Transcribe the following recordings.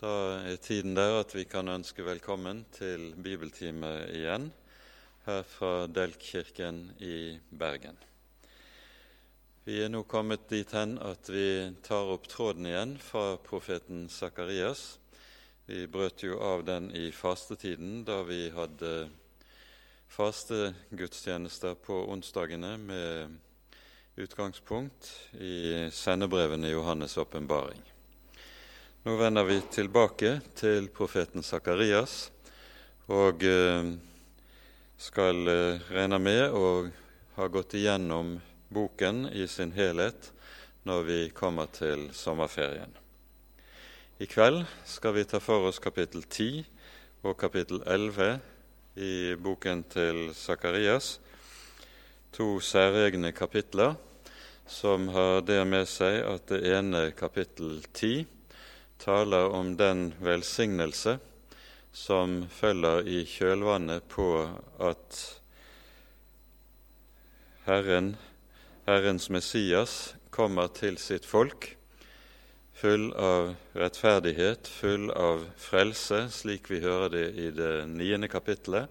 Da er tiden der at vi kan ønske velkommen til bibeltime igjen her fra Delkkirken i Bergen. Vi er nå kommet dit hen at vi tar opp tråden igjen fra profeten Sakarias. Vi brøt jo av den i fastetiden da vi hadde fastegudstjenester på onsdagene med utgangspunkt i sendebrevene Johannes' åpenbaring. Nå vender vi tilbake til profeten Sakarias og eh, skal eh, regne med å ha gått igjennom boken i sin helhet når vi kommer til sommerferien. I kveld skal vi ta for oss kapittel 10 og kapittel 11 i boken til Sakarias, to særegne kapitler som har det med seg at det ene kapittel 10 taler om den velsignelse som følger i kjølvannet på at Herren, Herrens Messias, kommer til sitt folk full av rettferdighet, full av frelse, slik vi hører det i det niende kapittelet.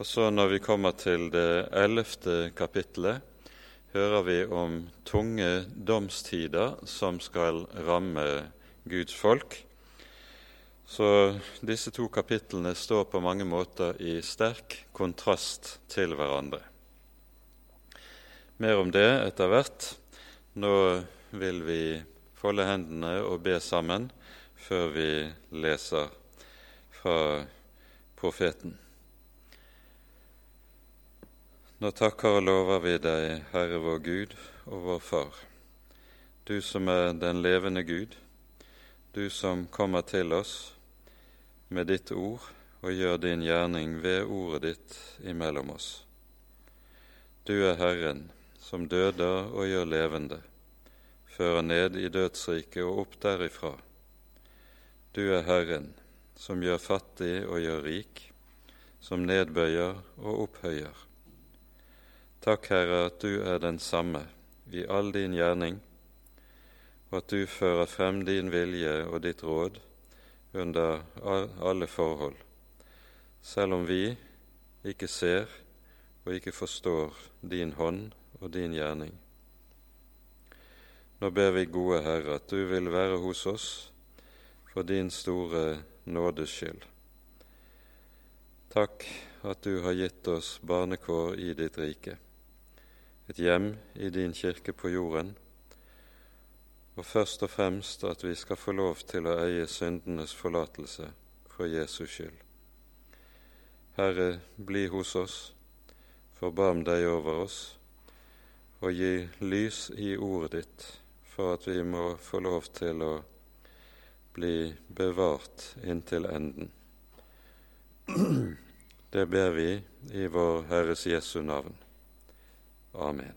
Og så når vi kommer til det ellevte kapittelet, hører vi om tunge domstider som skal ramme Guds folk. Så disse to kapitlene står på mange måter i sterk kontrast til hverandre. Mer om det etter hvert. Nå vil vi folde hendene og be sammen før vi leser fra profeten. Nå takker og lover vi deg, Herre vår Gud og vår Far, du som er den levende Gud du som kommer til oss med ditt ord og gjør din gjerning ved ordet ditt imellom oss. Du er Herren, som døder og gjør levende, fører ned i dødsriket og opp derifra. Du er Herren, som gjør fattig og gjør rik, som nedbøyer og opphøyer. Takk, Herre, at du er den samme i all din gjerning og at du fører frem din vilje og ditt råd under alle forhold, selv om vi ikke ser og ikke forstår din hånd og din gjerning. Nå ber vi, gode Herre, at du vil være hos oss for din store nådes skyld. Takk at du har gitt oss barnekår i ditt rike, et hjem i din kirke på jorden, og først og fremst at vi skal få lov til å eie syndenes forlatelse for Jesus skyld. Herre, bli hos oss, forbarm deg over oss, og gi lys i ordet ditt for at vi må få lov til å bli bevart inntil enden. Det ber vi i vår Herres Jesu navn. Amen.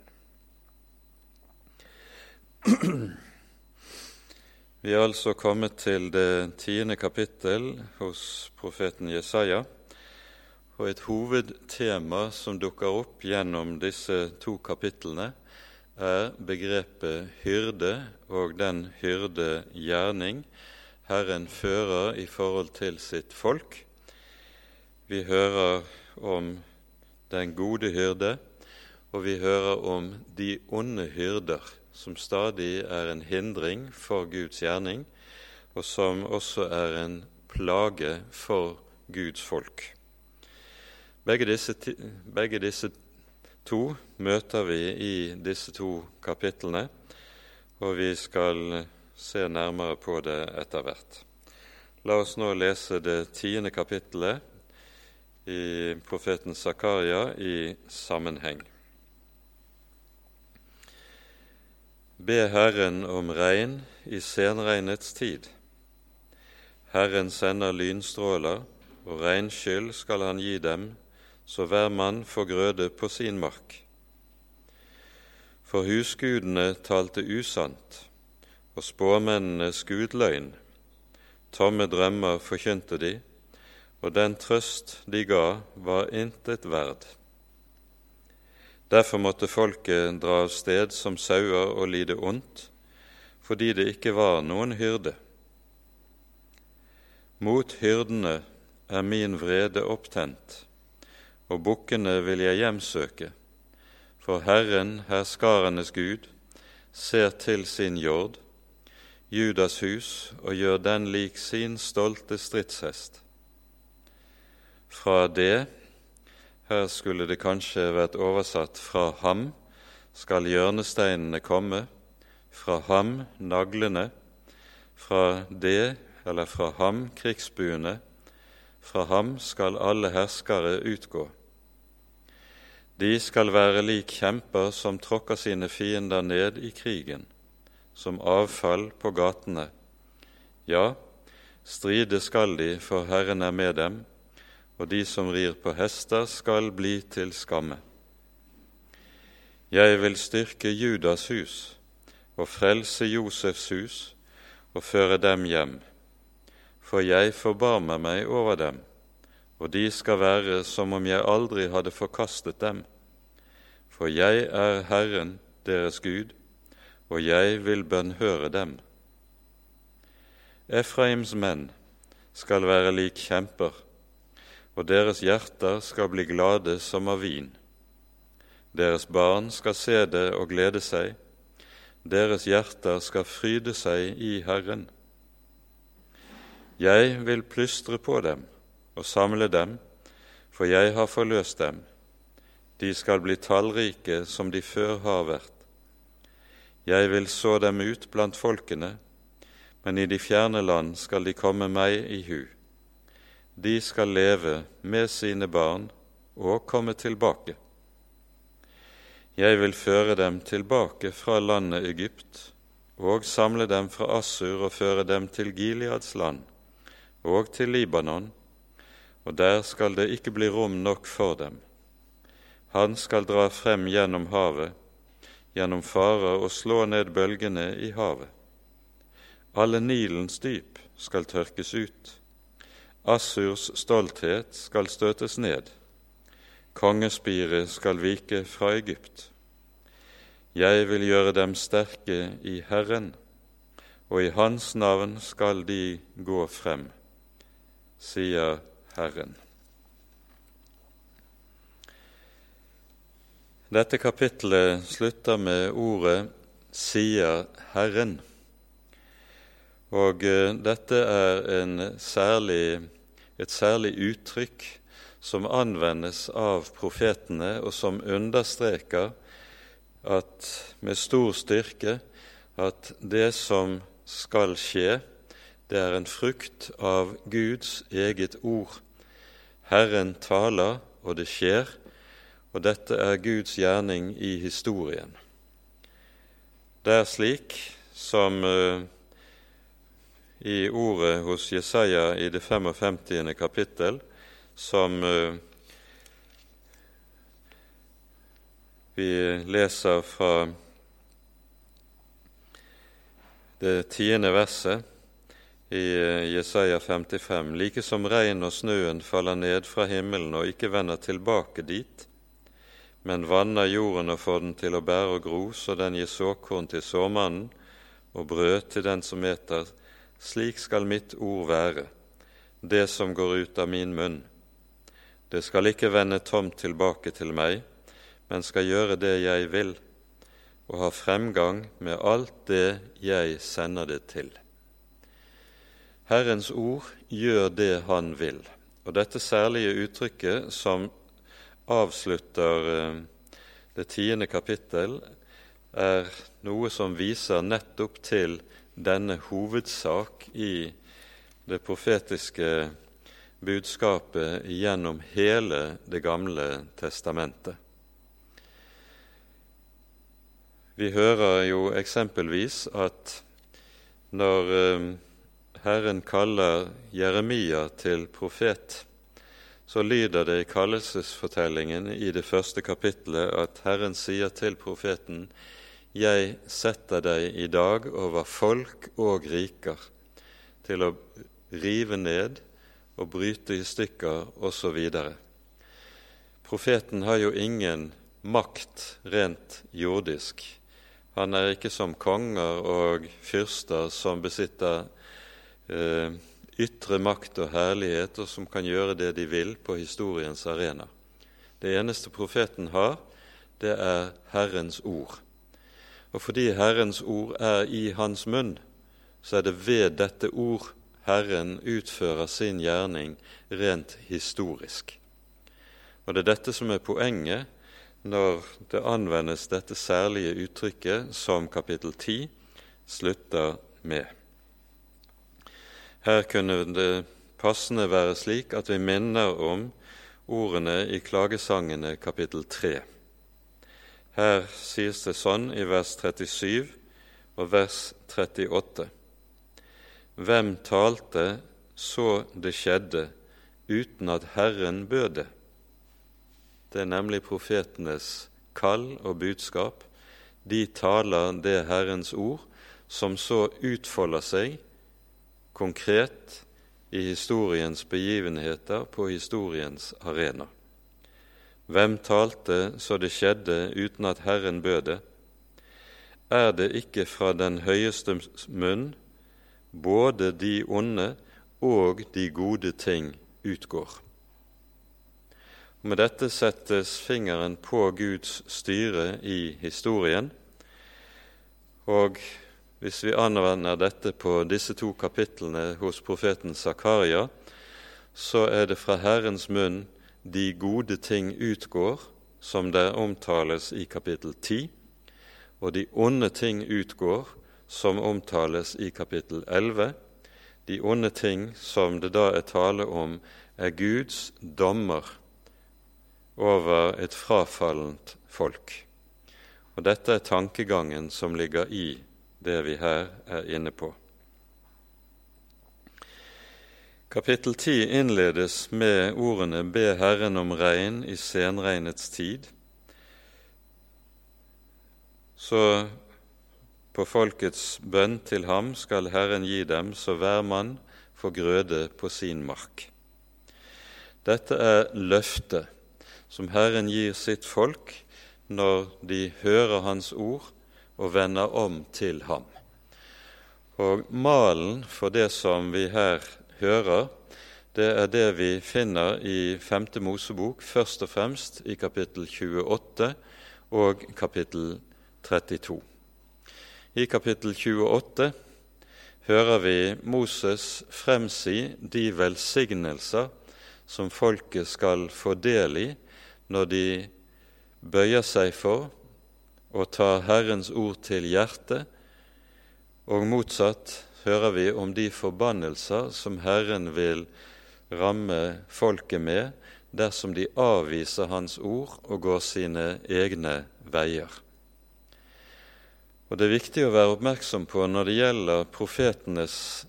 Vi er altså kommet til det tiende kapittel hos profeten Jesaja, og et hovedtema som dukker opp gjennom disse to kapitlene, er begrepet hyrde og den hyrde gjerning Herren fører i forhold til sitt folk. Vi hører om den gode hyrde, og vi hører om de onde hyrder som stadig er en hindring for Guds gjerning, og som også er en plage for Guds folk. Begge disse, begge disse to møter vi i disse to kapitlene, og vi skal se nærmere på det etter hvert. La oss nå lese det tiende kapittelet i profeten Zakaria i sammenheng. Be Herren om regn i senregnets tid. Herren sender lynstråler, og regnskyll skal han gi dem, så hver mann får grøde på sin mark. For husgudene talte usant, og spåmennene skudløgn. Tomme drømmer forkynte de, og den trøst de ga, var intet verd. Derfor måtte folket dra av sted som sauer og lide ondt, fordi det ikke var noen hyrde. Mot hyrdene er min vrede opptent, og bukkene vil jeg hjemsøke, for Herren, herskarenes Gud, ser til sin jord, Judas hus, og gjør den lik sin stolte stridshest. Fra det, her skulle det kanskje vært oversatt fra ham, skal hjørnesteinene komme, fra ham naglene, fra det, eller fra ham krigsbuene, fra ham skal alle herskere utgå. De skal være lik kjemper som tråkker sine fiender ned i krigen, som avfall på gatene. Ja, stride skal de, for Herren er med dem, og de som rir på hester, skal bli til skamme. Jeg vil styrke Judas hus og frelse Josefs hus og føre dem hjem, for jeg forbarmer meg over dem og de skal være som om jeg aldri hadde forkastet dem. For jeg er Herren deres Gud, og jeg vil bønnhøre dem. Efraims menn skal være lik kjemper, og deres hjerter skal bli glade som av vin. Deres barn skal se det og glede seg, deres hjerter skal fryde seg i Herren. Jeg vil plystre på dem og samle dem, for jeg har forløst dem. De skal bli tallrike som de før har vært. Jeg vil så dem ut blant folkene, men i de fjerne land skal de komme meg i hu. De skal leve med sine barn og komme tilbake. Jeg vil føre dem tilbake fra landet Egypt og samle dem fra Assur og føre dem til Gileads land og til Libanon og der skal det ikke bli rom nok for dem. Han skal dra frem gjennom havet, gjennom farer og slå ned bølgene i havet. Alle Nilens dyp skal tørkes ut. Assurs stolthet skal støtes ned. Kongespiret skal vike fra Egypt. Jeg vil gjøre dem sterke i Herren, og i Hans navn skal de gå frem, sier Herren. Dette kapittelet slutter med ordet 'sier Herren'. Og eh, dette er en særlig, et særlig uttrykk som anvendes av profetene, og som understreker at med stor styrke at det som skal skje, det er en frukt av Guds eget ord. Herren taler, og det skjer, og dette er Guds gjerning i historien. Det er slik som uh, i ordet hos Jesaja i det 55. kapittel, som uh, vi leser fra det tiende verset i eh, Jesaja 55, like som regn og snøen faller ned fra himmelen og ikke vender tilbake dit, men vanner jorden og får den til å bære og gro, så den gir såkorn til såmannen og brød til den som eter, slik skal mitt ord være, det som går ut av min munn. Det skal ikke vende tomt tilbake til meg, men skal gjøre det jeg vil, og ha fremgang med alt det jeg sender det til. Herrens ord gjør det Han vil. Og dette særlige uttrykket som avslutter eh, det tiende kapittel, er noe som viser nettopp til denne hovedsak i det profetiske budskapet gjennom hele Det gamle testamentet. Vi hører jo eksempelvis at når eh, Herren kaller Jeremia til profet, så lyder det i kallelsesfortellingen i det første kapitlet at Herren sier til profeten:" Jeg setter deg i dag over folk og riker til å rive ned og bryte i stykker osv. Profeten har jo ingen makt rent jordisk. Han er ikke som konger og fyrster som besitter eh, ytre makt og herlighet, og som kan gjøre det de vil på historiens arena. Det eneste profeten har, det er Herrens ord. Og fordi Herrens ord er i hans munn, så er det ved dette ord Herren utfører sin gjerning rent historisk. Og det er dette som er poenget når det anvendes dette særlige uttrykket som kapittel 10 slutter med. Her kunne det passende være slik at vi minner om ordene i klagesangene kapittel 3. Her sies det sånn i vers 37 og vers 38. Hvem talte så det skjedde uten at Herren bød det? Det er nemlig profetenes kall og budskap. De taler det Herrens ord, som så utfolder seg konkret i historiens begivenheter på historiens arena. Hvem talte så det skjedde uten at Herren bød det? Er det ikke fra den høyeste munn både de onde og de gode ting utgår? Med dette settes fingeren på Guds styre i historien. Og hvis vi anvender dette på disse to kapitlene hos profeten Zakaria, så er det fra Herrens munn de gode ting utgår, som det omtales i kapittel 10, og de onde ting utgår, som omtales i kapittel 11. De onde ting som det da er tale om, er Guds dommer over et frafallent folk. Og dette er tankegangen som ligger i det vi her er inne på. Kapittel 10 innledes med ordene 'Be Herren om regn i senregnets tid'. Så på folkets bønn til ham skal Herren gi dem, så hver mann får grøde på sin mark. Dette er løftet som Herren gir sitt folk når de hører Hans ord og vender om til ham. Og malen for det som vi her hører, det er det vi finner i Femte Mosebok, først og fremst i kapittel 28 og kapittel 32. I kapittel 28 hører vi Moses fremsi de velsignelser som folket skal få del i når de bøyer seg for og tar Herrens ord til hjertet, og motsatt hører vi om de forbannelser som Herren vil ramme folket med dersom de avviser Hans ord og går sine egne veier. Og Det er viktig å være oppmerksom på når det gjelder profetenes,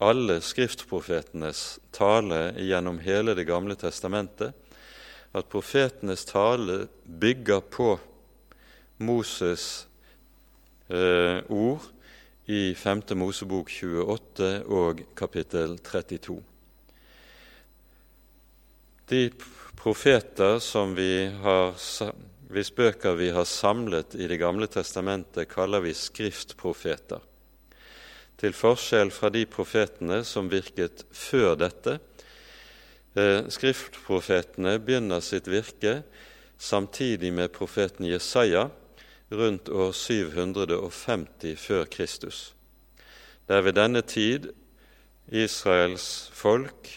alle skriftprofetenes tale gjennom hele Det gamle testamentet, at profetenes tale bygger på Moses' eh, ord i 5. Mosebok 28 og kapittel 32. De profeter som vi har, hvis bøker vi har samlet i Det gamle testamentet, kaller vi skriftprofeter. Til forskjell fra de profetene som virket før dette, Eh, skriftprofetene begynner sitt virke samtidig med profeten Jesaja rundt år 750 før Kristus. Det er ved denne tid Israels folk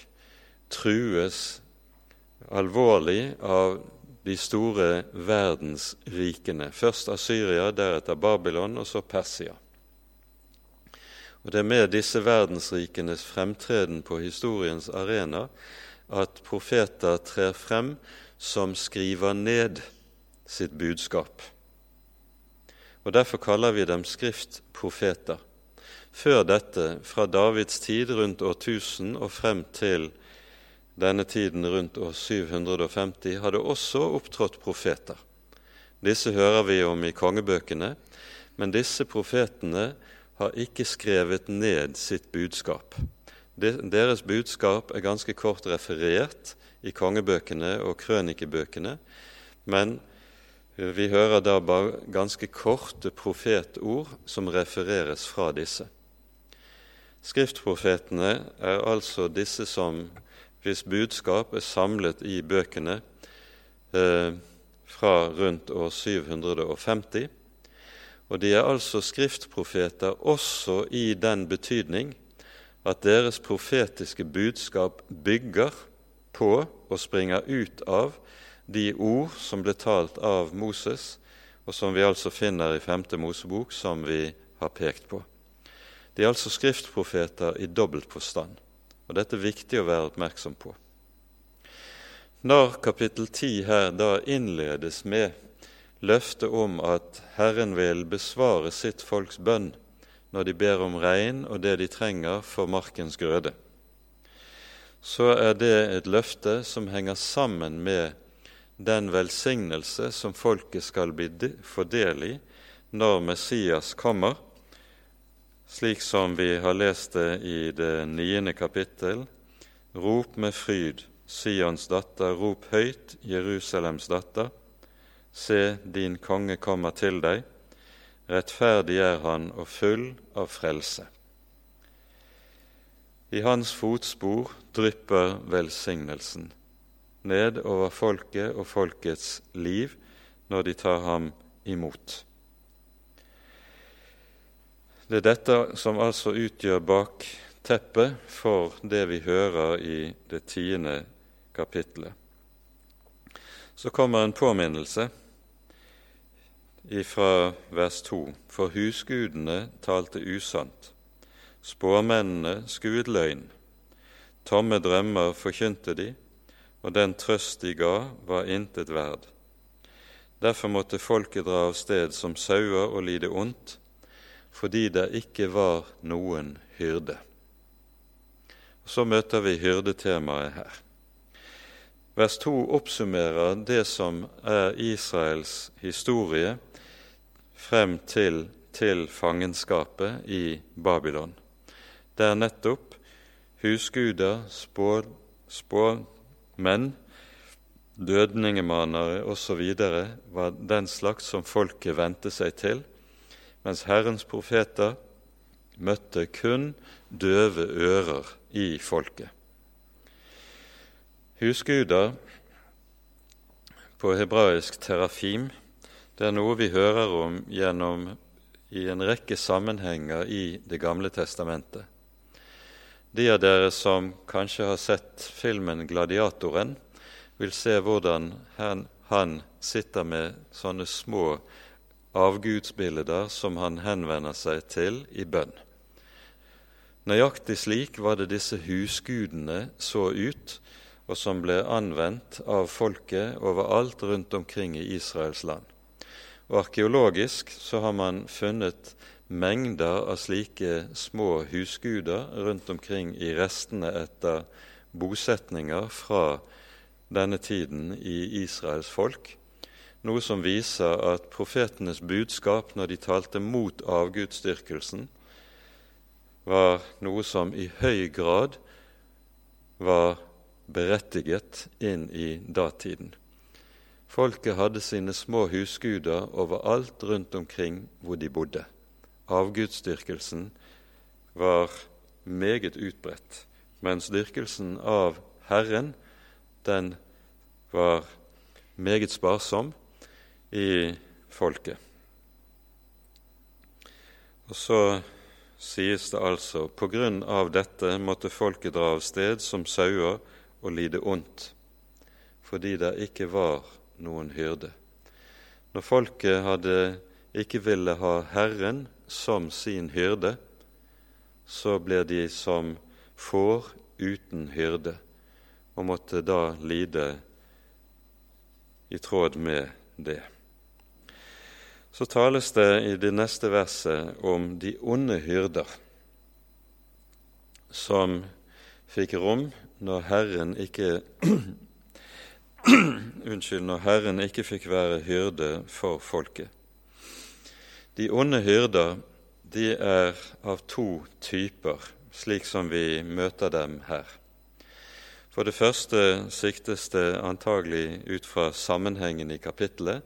trues alvorlig av de store verdensrikene. Først Asyria, deretter Babylon og så Persia. Og Det er med disse verdensrikenes fremtreden på historiens arena at profeter trer frem som skriver ned sitt budskap. Og Derfor kaller vi dem skriftprofeter. Før dette, fra Davids tid rundt år 1000 og frem til denne tiden rundt år 750, hadde også opptrådt profeter. Disse hører vi om i kongebøkene, men disse profetene har ikke skrevet ned sitt budskap. Deres budskap er ganske kort referert i kongebøkene og krønikebøkene, men vi hører da bare ganske korte profetord som refereres fra disse. Skriftprofetene er altså disse som hvis budskap er samlet i bøkene eh, fra rundt år 750. Og de er altså skriftprofeter også i den betydning at deres profetiske budskap bygger på og springer ut av de ord som ble talt av Moses, og som vi altså finner i Femte Mosebok, som vi har pekt på. De er altså skriftprofeter i dobbelt forstand, og dette er viktig å være oppmerksom på. Når kapittel 10 her da innledes med løftet om at Herren vil besvare sitt folks bønn når de ber om regn og det de trenger for markens grøde, så er det et løfte som henger sammen med den velsignelse som folket skal bli fordel i når Messias kommer, slik som vi har lest det i det niende kapittel. Rop med fryd, Sions datter, rop høyt, Jerusalems datter. Se, din konge kommer til deg. Rettferdig er han og full av frelse. I hans fotspor drypper velsignelsen ned over folket og folkets liv når de tar ham imot. Det er dette som altså utgjør bakteppet for det vi hører i det tiende kapittelet. Så kommer en påminnelse fra vers 2. For husgudene talte usant, spåmennene skuet løgn, tomme drømmer forkynte de, og den trøst de ga, var intet verd. Derfor måtte folket dra av sted som sauer og lide ondt, fordi det ikke var noen hyrde. Så møter vi hyrdetemaet her. Vers 2 oppsummerer det som er Israels historie frem til, til fangenskapet i Babylon. Det er nettopp husguder, spå, spå men dødningemanere osv. var den slags som folket vendte seg til, mens Herrens profeter møtte kun døve ører i folket. Husguder på hebraisk terafim det er noe vi hører om gjennom i en rekke sammenhenger i Det gamle testamentet. De av dere som kanskje har sett filmen 'Gladiatoren', vil se hvordan han, han sitter med sånne små avgudsbilder som han henvender seg til i bønn. Nøyaktig slik var det disse husgudene så ut, og som ble anvendt av folket overalt rundt omkring i Israels land. Og Arkeologisk så har man funnet mengder av slike små husguder rundt omkring i restene etter bosetninger fra denne tiden i Israels folk, noe som viser at profetenes budskap når de talte mot avgudsdyrkelsen, var noe som i høy grad var berettiget inn i datiden. Folket hadde sine små husguder overalt rundt omkring hvor de bodde avgudsdyrkelsen var meget utbredt, mens dyrkelsen av Herren den var meget sparsom i folket. Og så sies det altså på grunn av dette måtte folket dra av sted som sauer og lide ondt, fordi det ikke var noen hyrde. Når folket hadde ikke ville ha Herren som sin hyrde, så blir de som får uten hyrde, og måtte da lide i tråd med det. Så tales det i det neste verset om de onde hyrder, som fikk rom når Herren ikke Unnskyld, når Herren ikke fikk være hyrde for folket. De onde hyrder de er av to typer, slik som vi møter dem her. For det første siktes det antagelig ut fra sammenhengen i kapittelet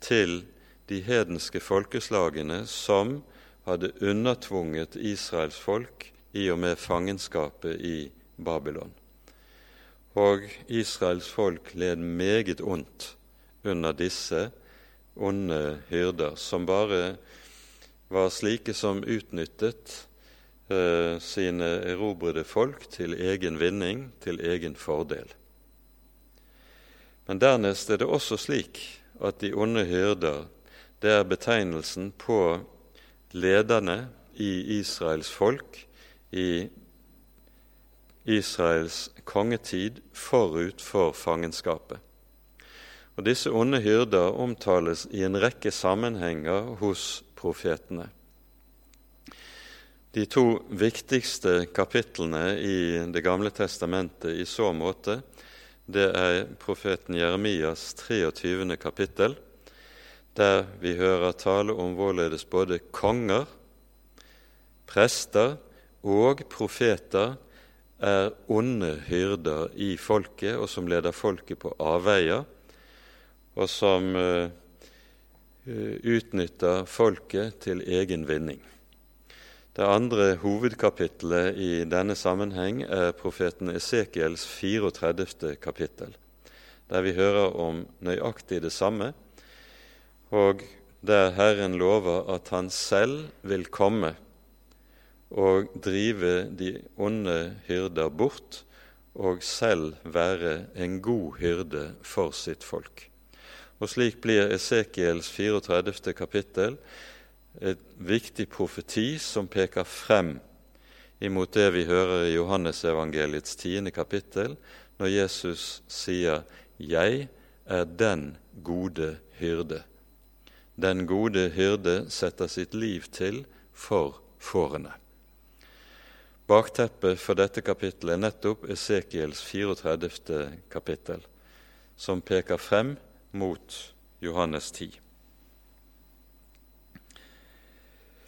til de hedenske folkeslagene som hadde undertvunget Israels folk i og med fangenskapet i Babylon. Og Israels folk led meget ondt under disse onde hyrder, som bare var slike som utnyttet eh, sine erobrede folk til egen vinning, til egen fordel. Men dernest er det også slik at de onde hyrder det er betegnelsen på lederne i Israels folk i Israels kongetid forut for fangenskapet. Og Disse onde hyrder omtales i en rekke sammenhenger hos profetene. De to viktigste kapitlene i Det gamle testamentet i så måte, det er profeten Jeremias 23. kapittel, der vi hører tale om hvorledes både konger, prester og profeter er onde hyrder i folket, og som leder folket på avveier, og som uh, utnytter folket til egen vinning. Det andre hovedkapittelet i denne sammenheng er profeten Esekiels 34. kapittel, der vi hører om nøyaktig det samme, og der Herren lover at Han selv vil komme og drive de onde hyrder bort, og selv være en god hyrde for sitt folk. Og Slik blir Esekiels 34. kapittel et viktig profeti som peker frem imot det vi hører i Johannesevangeliets tiende kapittel, når Jesus sier 'Jeg er den gode hyrde'. Den gode hyrde setter sitt liv til for fårene. Bakteppet for dette kapittelet er nettopp Esekiels 34. kapittel, som peker frem mot Johannes 10.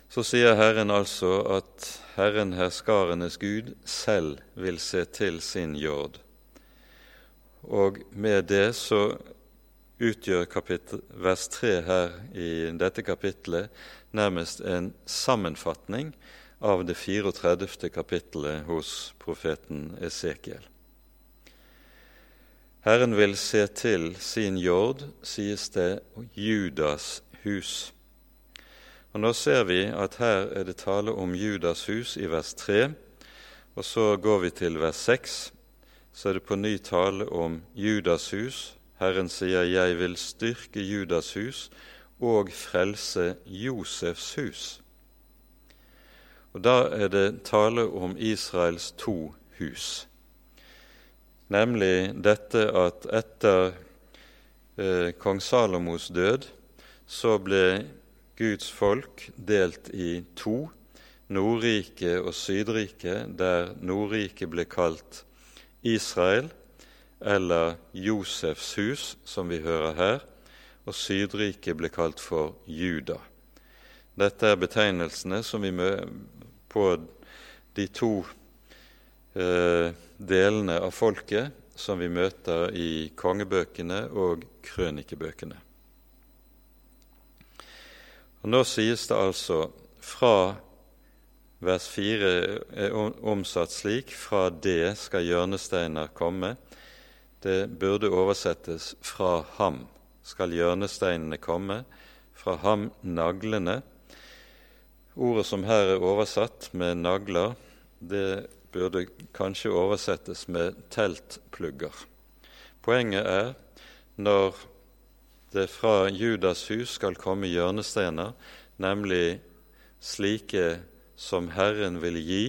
Så sier Herren altså at Herren herskarenes Gud selv vil se til sin jord. Og med det så utgjør kapittel, vers 3 her i dette kapitlet nærmest en sammenfatning av det 34. kapittelet hos profeten Esekiel. Herren vil se til sin jord, sies det, Judas hus. Og Nå ser vi at her er det tale om Judas hus i vers 3, og så går vi til vers 6. Så er det på ny tale om Judas hus. Herren sier, 'Jeg vil styrke Judas hus og frelse Josefs hus'. Og Da er det tale om Israels to hus, nemlig dette at etter eh, kong Salomos død så ble Guds folk delt i to, Nordriket og Sydriket, der Nordriket ble kalt Israel, eller Josefs hus, som vi hører her, og Sydriket ble kalt for Juda. Dette er betegnelsene som vi på de to eh, delene av folket som vi møter i kongebøkene og krønikebøkene. Og Nå sies det altså fra vers 4 er omsatt slik fra det skal hjørnesteiner komme. Det burde oversettes fra ham skal hjørnesteinene komme, fra ham naglene. Ordet som her er oversatt med nagler, det burde kanskje oversettes med teltplugger. Poenget er når det fra Judas hus skal komme hjørnestener, nemlig slike som Herren vil gi,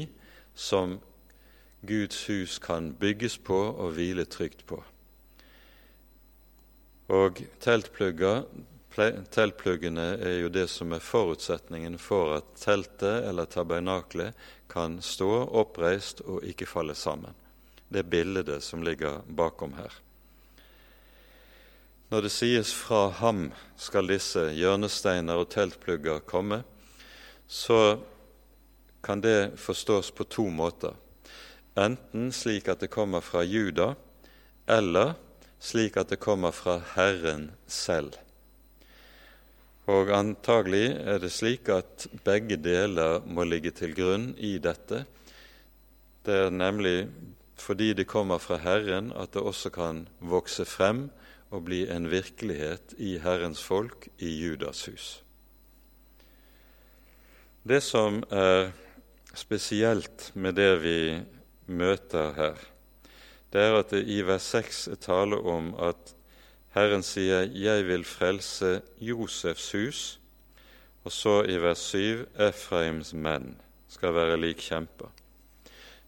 som Guds hus kan bygges på og hvile trygt på. Og teltplugger Teltpluggene er jo det som er forutsetningen for at teltet eller tabernaklet kan stå oppreist og ikke falle sammen. Det er bildet som ligger bakom her. Når det sies 'fra ham skal disse hjørnesteiner og teltplugger komme', så kan det forstås på to måter. Enten slik at det kommer fra Juda, eller slik at det kommer fra Herren selv. Og antagelig er det slik at begge deler må ligge til grunn i dette. Det er nemlig fordi de kommer fra Herren, at det også kan vokse frem og bli en virkelighet i Herrens folk i Judas hus. Det som er spesielt med det vi møter her, det er at det i vers 6 er tale om at Herren sier 'Jeg vil frelse Josefs hus', og så i vers 7 Efraims menn skal være lik kjemper.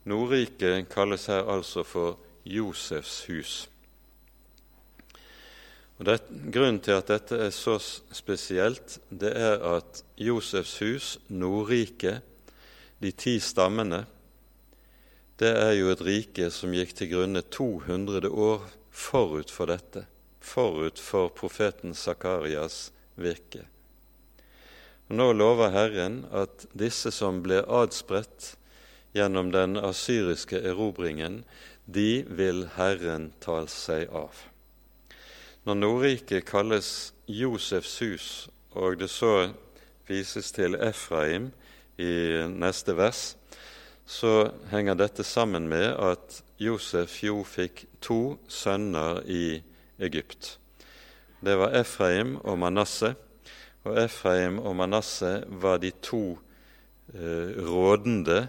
Nordriket kalles her altså for Josefs hus. Og det, Grunnen til at dette er så spesielt, det er at Josefs hus, Nordriket, de ti stammene, det er jo et rike som gikk til grunne 200 år forut for dette, forut for profeten Sakarias virke. Nå lover Herren at disse som ble adspredt gjennom den asyriske erobringen, de vil Herren ta seg av. Når Nordriket kalles Josefs hus, og det så vises til Efraim i neste vers, så henger dette sammen med at Josef jo fikk to sønner i Egypt. Det var Efraim og Manasseh og Efraim og Manasseh var de to eh, rådende,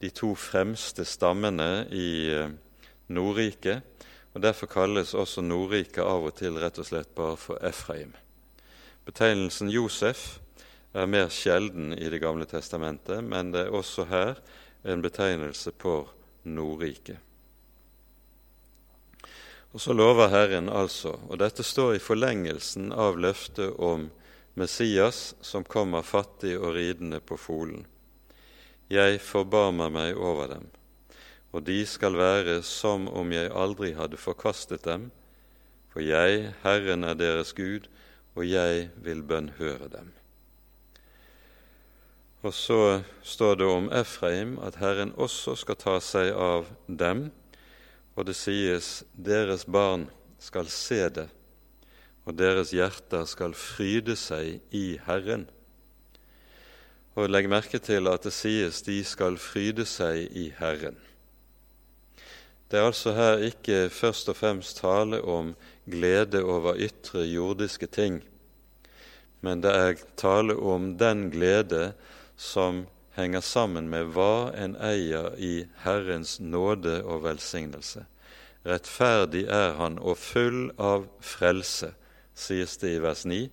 de to fremste stammene i eh, Nordriket. og Derfor kalles også Nordriket av og til rett og slett bare for Efraim. Betegnelsen Josef er mer sjelden i Det gamle testamentet, men det er også her en betegnelse på Nordriket. Og så lover Herren altså, og dette står i forlengelsen av løftet om Messias som kommer fattig og ridende på folen. Jeg forbarmer meg over dem, og de skal være som om jeg aldri hadde forkastet dem, for jeg, Herren, er deres Gud, og jeg vil bønnhøre dem. Og så står det om Efraim at Herren også skal ta seg av dem, og det sies deres barn skal se det og deres hjerter skal fryde seg i Herren. Og legg merke til at det sies de skal fryde seg i Herren. Det er altså her ikke først og fremst tale om glede over ytre jordiske ting, men det er tale om den glede som henger sammen med hva en eier i Herrens nåde og velsignelse. Rettferdig er han og full av frelse sies det i vers 9.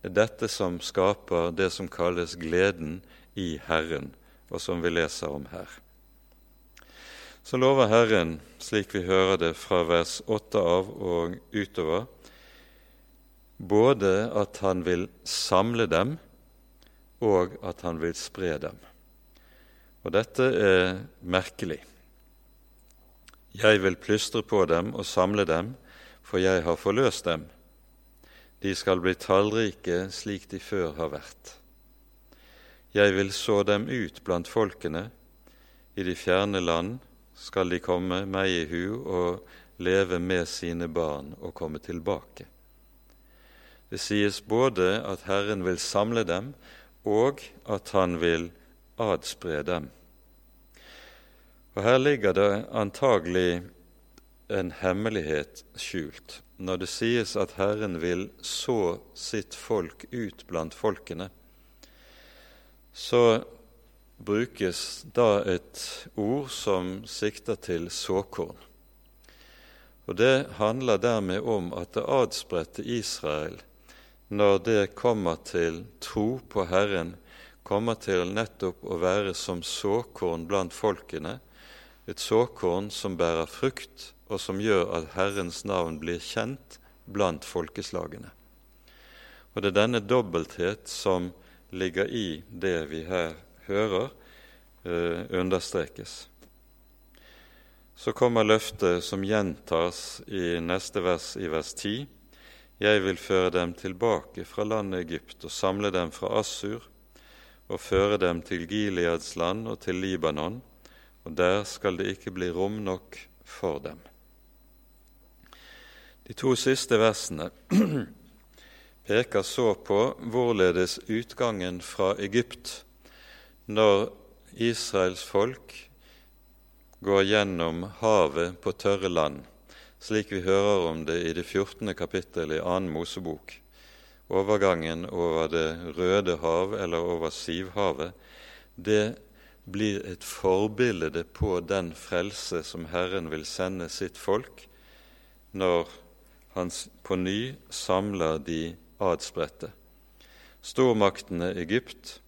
Det er dette som skaper det som kalles gleden i Herren, og som vi leser om her. Så lover Herren, slik vi hører det fra vers 8 av og utover, både at han vil samle dem, og at han vil spre dem. Og dette er merkelig. Jeg vil plystre på dem og samle dem, for jeg har forløst dem. De skal bli tallrike slik de før har vært. Jeg vil så dem ut blant folkene, i de fjerne land skal de komme meg i hu og leve med sine barn og komme tilbake. Det sies både at Herren vil samle dem, og at Han vil adspre dem. Og Her ligger det antagelig en hemmelighet skjult når det sies at Herren vil så sitt folk ut blant folkene, så brukes da et ord som sikter til såkorn. Og Det handler dermed om at det adspredte Israel, når det kommer til tro på Herren, kommer til nettopp å være som såkorn blant folkene, et såkorn som bærer frukt, og som gjør at Herrens navn blir kjent blant folkeslagene. Og det er denne dobbelthet som ligger i det vi her hører, eh, understrekes. Så kommer løftet som gjentas i neste vers, i vers 10. Jeg vil føre dem tilbake fra landet Egypt og samle dem fra Assur og føre dem til Gileads land og til Libanon, og der skal det ikke bli rom nok for dem. De to siste versene peker så på hvorledes utgangen fra Egypt, når Israels folk går gjennom havet på tørre land, slik vi hører om det i det 14. kapittel i 2. Mosebok. Overgangen over Det røde hav eller over Sivhavet, det blir et forbilde på den frelse som Herren vil sende sitt folk når han på ny samler de adspredte. Stormaktene Egypt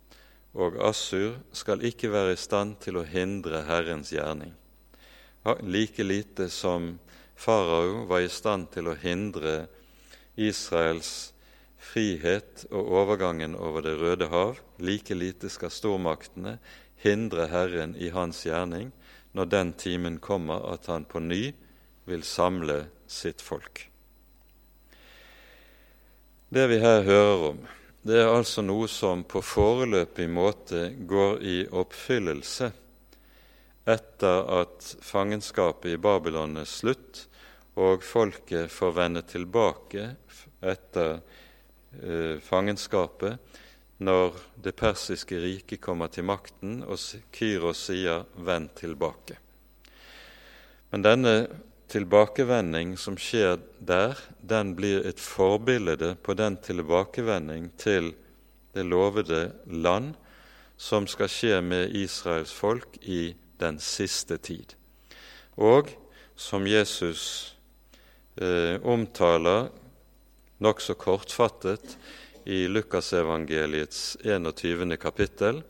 og Assur skal ikke være i stand til å hindre Herrens gjerning, like lite som farao var i stand til å hindre Israels frihet og overgangen over Det røde hav, like lite skal stormaktene hindre Herren i hans gjerning. Når den timen kommer at han på ny vil samle sitt folk. Det vi her hører om, det er altså noe som på foreløpig måte går i oppfyllelse etter at fangenskapet i Babylon er slutt, og folket får vende tilbake etter eh, fangenskapet når det persiske riket kommer til makten og Kyros sier 'vend tilbake'. Men denne tilbakevending som skjer der, den blir et forbilde på den tilbakevending til det lovede land som skal skje med Israels folk i den siste tid, og som Jesus eh, omtaler nokså kortfattet i Lukasevangeliets 21. kapittel,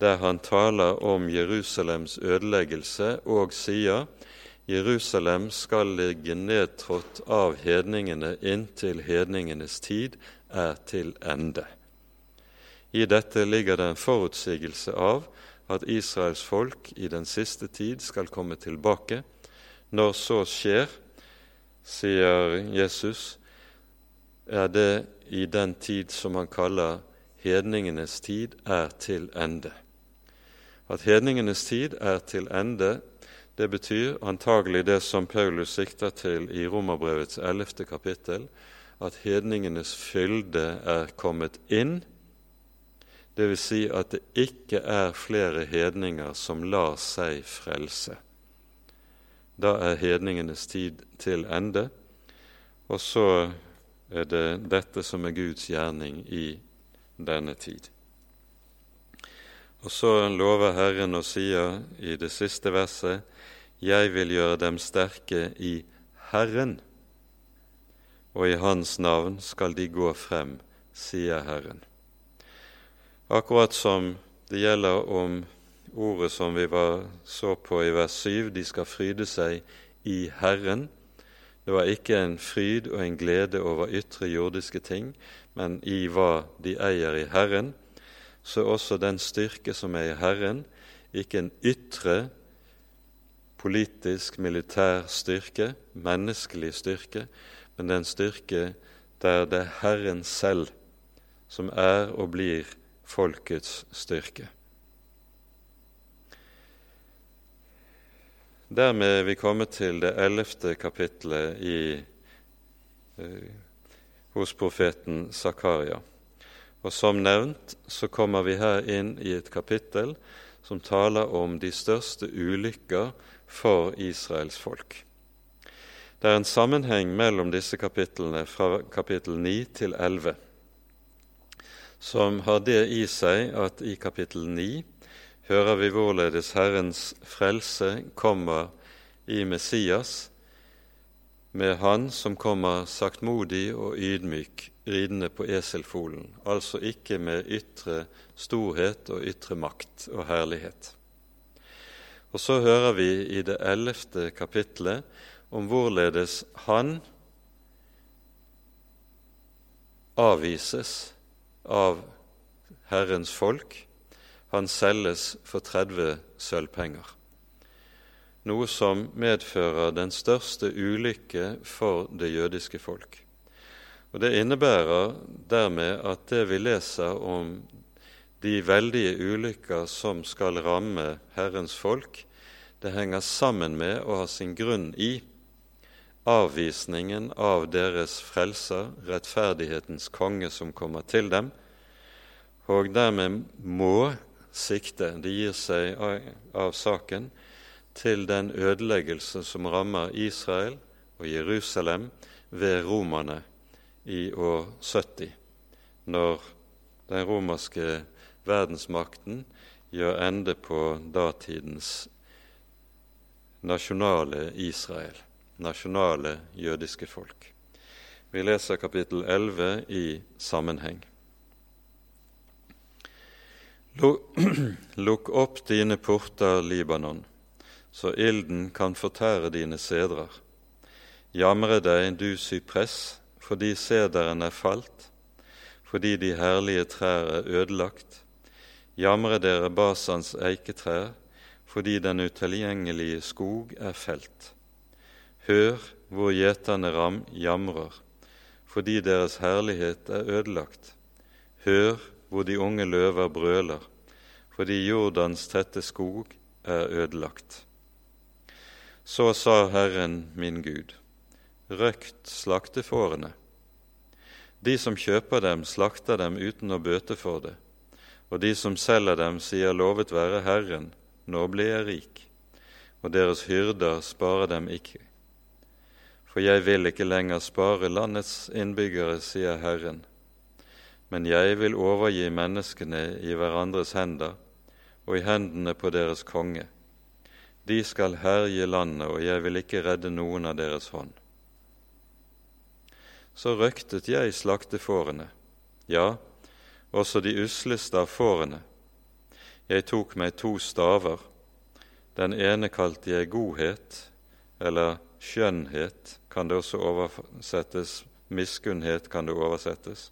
der han taler om Jerusalems ødeleggelse og sier Jerusalem skal ligge nedtrådt av hedningene inntil hedningenes tid er til ende. I dette ligger det en forutsigelse av at Israels folk i den siste tid skal komme tilbake. Når så skjer, sier Jesus, er det i den tid som han kaller hedningenes tid, er til ende. At hedningenes tid er til ende, det betyr antagelig det som Paulus sikter til i Romerbrevets ellevte kapittel, at hedningenes fylde er kommet inn. Det vil si at det ikke er flere hedninger som lar seg frelse. Da er hedningenes tid til ende, og så er det dette som er Guds gjerning i denne tid. Og så lover Herren og sier i det siste verset jeg vil gjøre dem sterke i Herren, og i Hans navn skal de gå frem, sier Herren. Akkurat som det gjelder om ordet som vi var, så på i vers 7, de skal fryde seg i Herren. Det var ikke en fryd og en glede over ytre jordiske ting, men i hva de eier i Herren. Så også den styrke som er i Herren, ikke en ytre politisk, militær styrke, menneskelig styrke, men den styrke der det er Herren selv som er og blir folkets styrke. Dermed er vi kommet til det ellevte kapittelet i, eh, hos profeten Zakaria. Og som nevnt så kommer vi her inn i et kapittel som taler om de største ulykker for Israels folk. Det er en sammenheng mellom disse kapitlene fra kapittel 9 til 11 som har det i seg at i kapittel 9 hører vi hvorledes Herrens frelse kommer i Messias, med Han som kommer saktmodig og ydmyk ridende på eselfolen, altså ikke med ytre storhet og ytre makt og herlighet. Og så hører vi i det ellevte kapitlet om hvorledes han avvises av Herrens folk. Han selges for 30 sølvpenger, noe som medfører den største ulykke for det jødiske folk. Og Det innebærer dermed at det vi leser om de veldige ulykker som skal ramme Herrens folk, det henger sammen med og har sin grunn i avvisningen av deres frelser, rettferdighetens konge som kommer til dem, og dermed må sikte, de gir seg av, av saken, til den ødeleggelse som rammer Israel og Jerusalem ved romerne i år 70, når den romerske verdensmakten gjør ende på datidens nasjonale Israel, nasjonale jødiske folk. Vi leser kapittel 11 i sammenheng. Lukk opp dine porter, Libanon, så ilden kan fortære dine sedrer. Jamre deg, du sypress, fordi sederen er falt, fordi de herlige trær er ødelagt. Jamre dere Basans eiketrær, fordi den utilgjengelige skog er felt. Hør hvor gjeterne ram jamrer, fordi deres herlighet er ødelagt. Hør hvor de unge løver brøler, fordi Jordans tette skog er ødelagt. Så sa Herren min Gud, røkt slaktefårene. De som kjøper dem, slakter dem uten å bøte for det, og de som selger dem, sier lovet være Herren, nå blir jeg rik, og deres hyrder sparer dem ikke. For jeg vil ikke lenger spare landets innbyggere, sier Herren, men jeg vil overgi menneskene i hverandres hender og i hendene på deres konge. De skal herje landet, og jeg vil ikke redde noen av deres hånd. Så røktet jeg slaktefårene, ja, også de usleste av fårene, jeg tok meg to staver. Den ene kalte jeg godhet, eller skjønnhet kan det også oversettes. Miskunnhet kan det oversettes.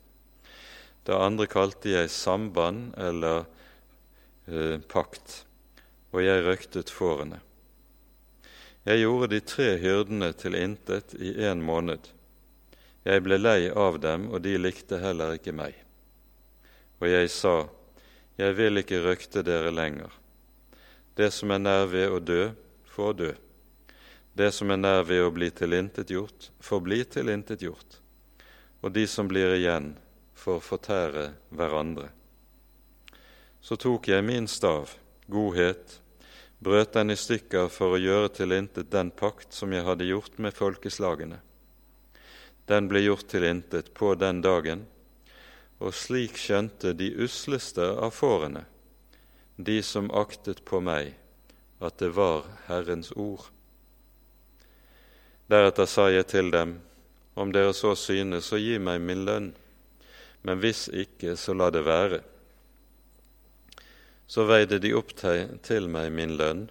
Det andre kalte jeg samband eller eh, pakt, og jeg røktet fårene. Jeg gjorde de tre hyrdene til intet i en måned. Jeg ble lei av dem, og de likte heller ikke meg. Og jeg sa, jeg vil ikke røkte dere lenger. Det som er nær ved å dø, får dø. Det som er nær ved å bli tilintetgjort, får bli tilintetgjort. Og de som blir igjen, får fortære hverandre. Så tok jeg min stav, godhet, brøt den i stykker for å gjøre tilintet den pakt som jeg hadde gjort med folkeslagene. Den ble gjort til intet på den dagen, og slik skjønte de usleste av fårene, de som aktet på meg, at det var Herrens ord. Deretter sa jeg til dem, om dere så synes, så gi meg min lønn, men hvis ikke, så la det være. Så veide de opp til meg min lønn,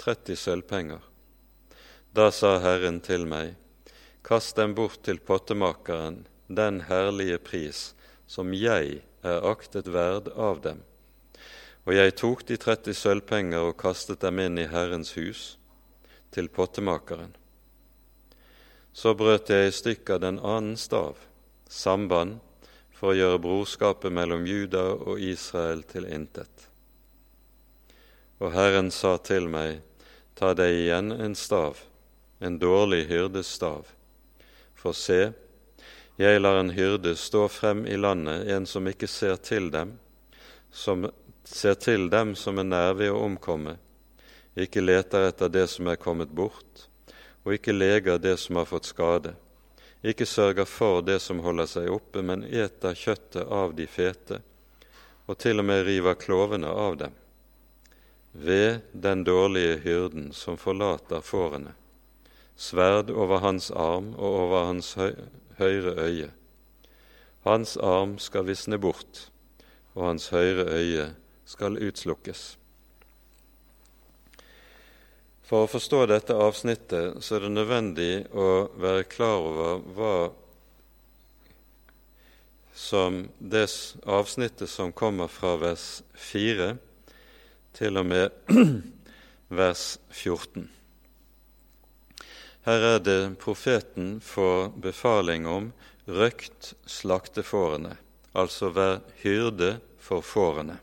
30 sølvpenger. Da sa Herren til meg, kast dem bort til pottemakeren, den herlige pris, som jeg er aktet verd av dem. Og jeg tok de 30 sølvpenger og kastet dem inn i Herrens hus, til pottemakeren. Så brøt jeg i stykker den annen stav, samband, for å gjøre brorskapet mellom Juda og Israel til intet. Og Herren sa til meg, ta deg igjen en stav, en dårlig hyrdes stav, for se, jeg lar en hyrde stå frem i landet, en som ikke ser til dem, som ser til dem som er nær ved å omkomme, ikke leter etter det som er kommet bort, og ikke leger det som har fått skade, ikke sørger for det som holder seg oppe, men eter kjøttet av de fete, og til og med river klovene av dem. Ved den dårlige hyrden som forlater fårene, sverd over hans arm og over hans høyre øye. Hans arm skal visne bort, og hans høyre øye skal utslukkes. For å forstå dette avsnittet så er det nødvendig å være klar over hva som det avsnittet som kommer fra vers 4 til og med vers 14. Her er det profeten får befaling om røkt slaktefårene, altså vær hyrde for fårene.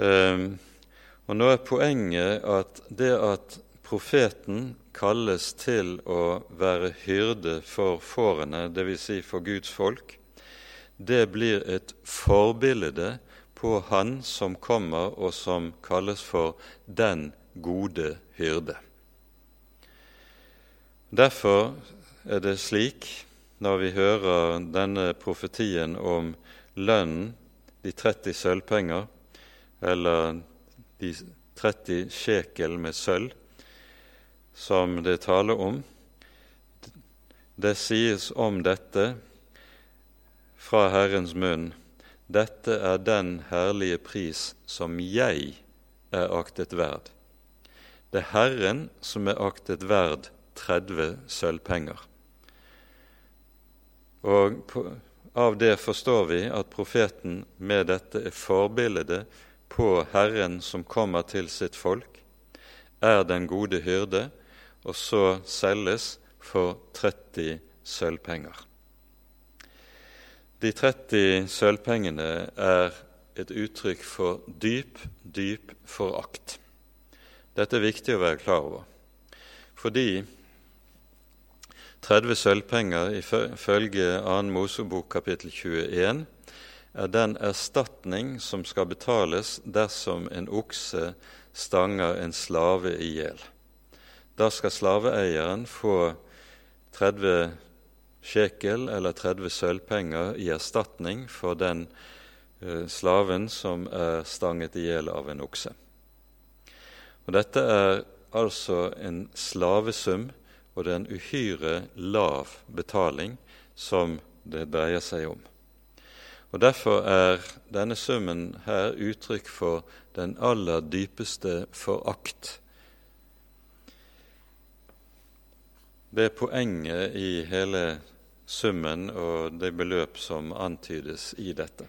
Um, og Nå er poenget at det at profeten kalles til å være hyrde for fårene, dvs. Si for Guds folk, det blir et forbilde på Han som kommer, og som kalles for den gode hyrde. Derfor er det slik, når vi hører denne profetien om lønnen, de 30 sølvpenger, eller de 30 sjekel med sølv, som det taler om, det sies om dette fra Herrens munn dette er den herlige pris som jeg er aktet verd. Det er Herren som er aktet verd 30 sølvpenger. Og av det forstår vi at profeten med dette er forbildet på Herren som kommer til sitt folk, er den gode hyrde, og så selges for 30 sølvpenger. De 30 sølvpengene er et uttrykk for dyp, dyp forakt. Dette er viktig å være klar over, fordi 30 sølvpenger ifølge 2. Mosebok kapittel 21 er den erstatning som skal betales dersom en okse stanger en slave i hjel. Da skal slaveeieren få 30 sjekel eller 30 sølvpenger i erstatning for den eh, slaven som er stanget i hjel av en okse. Og Dette er altså en slavesum, og det er en uhyre lav betaling som det dreier seg om. Og Derfor er denne summen her uttrykk for den aller dypeste forakt Det er poenget i hele summen og det beløp som antydes i dette.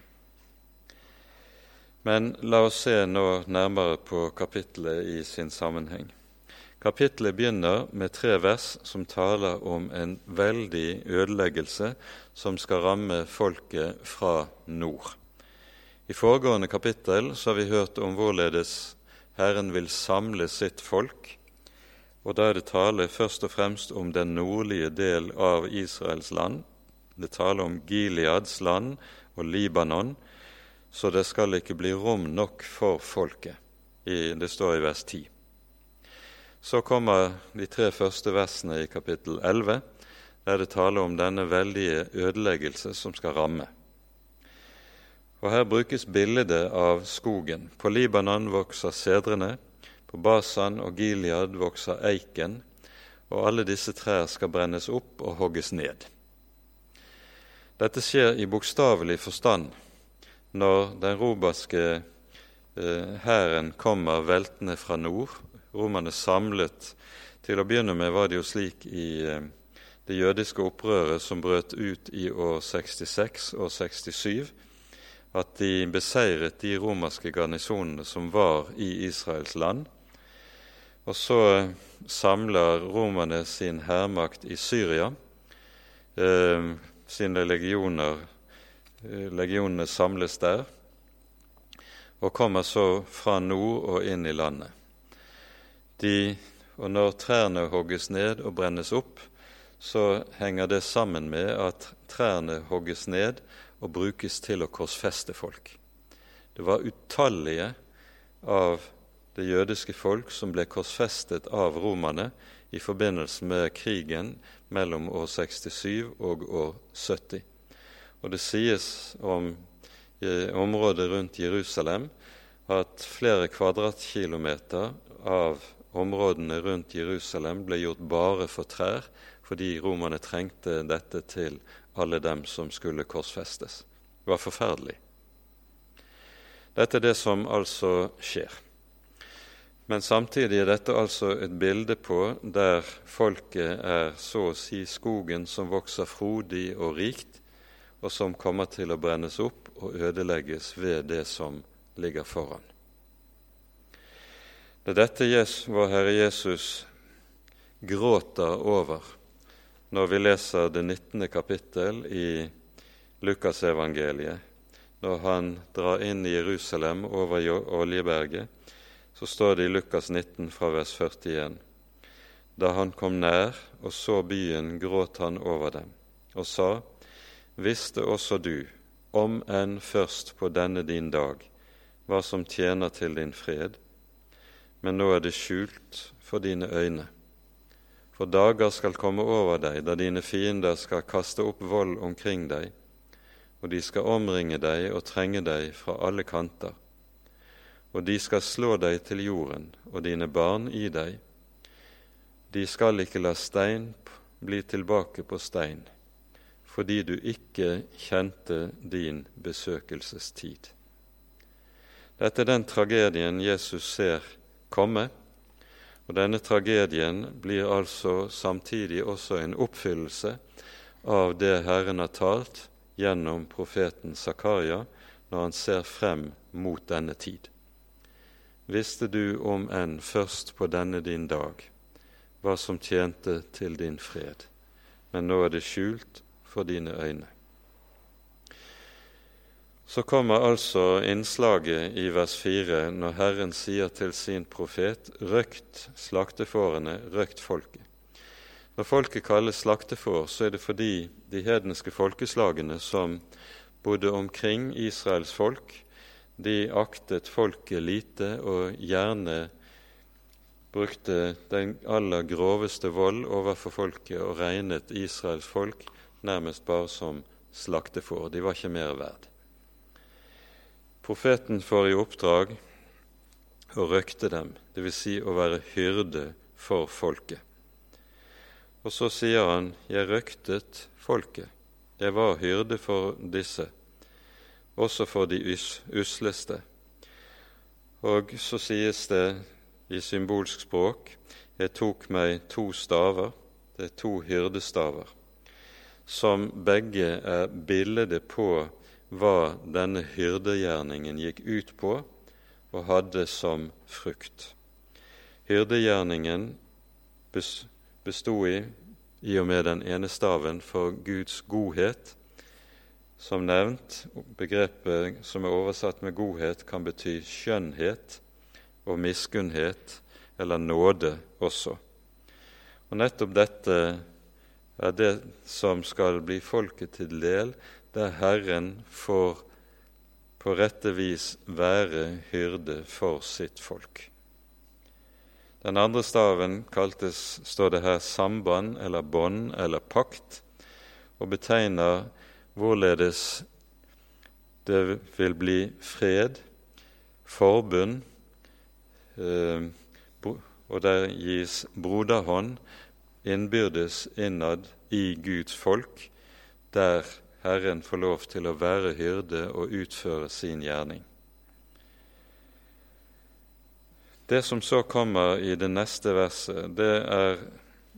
Men la oss se nå nærmere på kapittelet i sin sammenheng. Kapittelet begynner med tre vers som taler om en veldig ødeleggelse som skal ramme folket fra nord. I foregående kapittel har vi hørt om hvorledes Herren vil samle sitt folk og da er det tale først og fremst om den nordlige del av Israels land. Det taler om Gileads land og Libanon, så det skal ikke bli rom nok for folket. det står i vers 10. Så kommer de tre første versene i kapittel 11, der det taler om denne veldige ødeleggelse som skal ramme. Og Her brukes bildet av skogen. På Libanon vokser sedrene, på Basan og Gilead vokser eiken, og alle disse trær skal brennes opp og hogges ned. Dette skjer i bokstavelig forstand når den romerske eh, hæren kommer veltende fra nord. Romerne samlet Til å begynne med var det jo slik i eh, det jødiske opprøret som brøt ut i år 66 og 67, at de beseiret de romerske garnisonene som var i Israels land, og så samler romerne sin hærmakt i Syria, eh, sine legioner, eh, legionene samles der, og kommer så fra nord og inn i landet. De, og når trærne hogges ned og brennes opp, så henger det sammen med at trærne hogges ned og brukes til å korsfeste folk. Det var utallige av det jødiske folk som ble korsfestet av romerne i forbindelse med krigen mellom år 67 og år 70. Og det sies om området rundt Jerusalem at flere kvadratkilometer av områdene rundt Jerusalem ble gjort bare for trær, fordi romerne trengte dette til alle dem som skulle korsfestes. Det var forferdelig. Dette er det som altså skjer. Men samtidig er dette altså et bilde på der folket er så å si skogen som vokser frodig og rikt, og som kommer til å brennes opp og ødelegges ved det som ligger foran. Det er dette vår Herre Jesus gråter over når vi leser det 19. kapittel i Lukasevangeliet, når han drar inn i Jerusalem over Oljeberget så står det i Lukas 19 fra vers 41. Da han kom nær og så byen, gråt han over dem og sa:" Visste også du, om enn først på denne din dag, hva som tjener til din fred? Men nå er det skjult for dine øyne. For dager skal komme over deg da dine fiender skal kaste opp vold omkring deg, og de skal omringe deg og trenge deg fra alle kanter. Og de skal slå deg til jorden og dine barn i deg. De skal ikke la stein bli tilbake på stein, fordi du ikke kjente din besøkelsestid. Dette er den tragedien Jesus ser komme, og denne tragedien blir altså samtidig også en oppfyllelse av det Herren har talt gjennom profeten Zakaria når han ser frem mot denne tid. Visste du om enn først på denne din dag hva som tjente til din fred, men nå er det skjult for dine øyne. Så kommer altså innslaget i vers 4 når Herren sier til sin profet:" Røkt slaktefårene, røkt folket. Når folket kalles slaktefår, så er det fordi de hedenske folkeslagene som bodde omkring Israels folk, de aktet folket lite og gjerne brukte den aller groveste vold overfor folket og regnet Israels folk nærmest bare som slaktefår. De var ikke mer verd. Profeten får i oppdrag å røkte dem, dvs. Si å være hyrde for folket. Og så sier han, 'Jeg røktet folket'. Jeg var hyrde for disse, også for de us usleste. Og så sies det i symbolsk språk, 'Jeg tok meg to staver', det er to hyrdestaver, som begge er bildet på hva denne hyrdegjerningen gikk ut på og hadde som frukt. Hyrdegjerningen bestod i, i og med den ene staven, for Guds godhet. Som nevnt, begrepet som er oversatt med godhet, kan bety skjønnhet og miskunnhet, eller nåde også. Og nettopp dette er det som skal bli folket til del der Herren får på rette vis være hyrde for sitt folk. Den andre staven kaltes, står det her, samband eller bånd eller pakt, og betegner hvorledes det vil bli fred, forbund, eh, og der gis broderhånd innbyrdes innad i Guds folk, der Herren får lov til å være hyrde og utføre sin gjerning. Det som så kommer i det neste verset, det er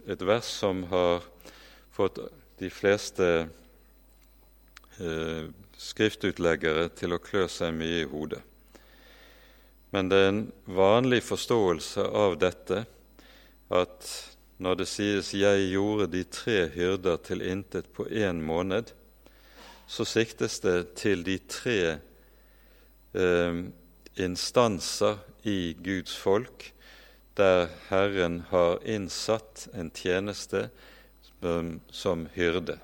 et vers som har fått de fleste eh, skriftutleggere til å klø seg mye i hodet. Men det er en vanlig forståelse av dette at når det sies 'Jeg gjorde de tre hyrder til intet på én måned', så siktes det til de tre eh, instanser i Guds folk der Herren har innsatt en tjeneste som, som hyrde,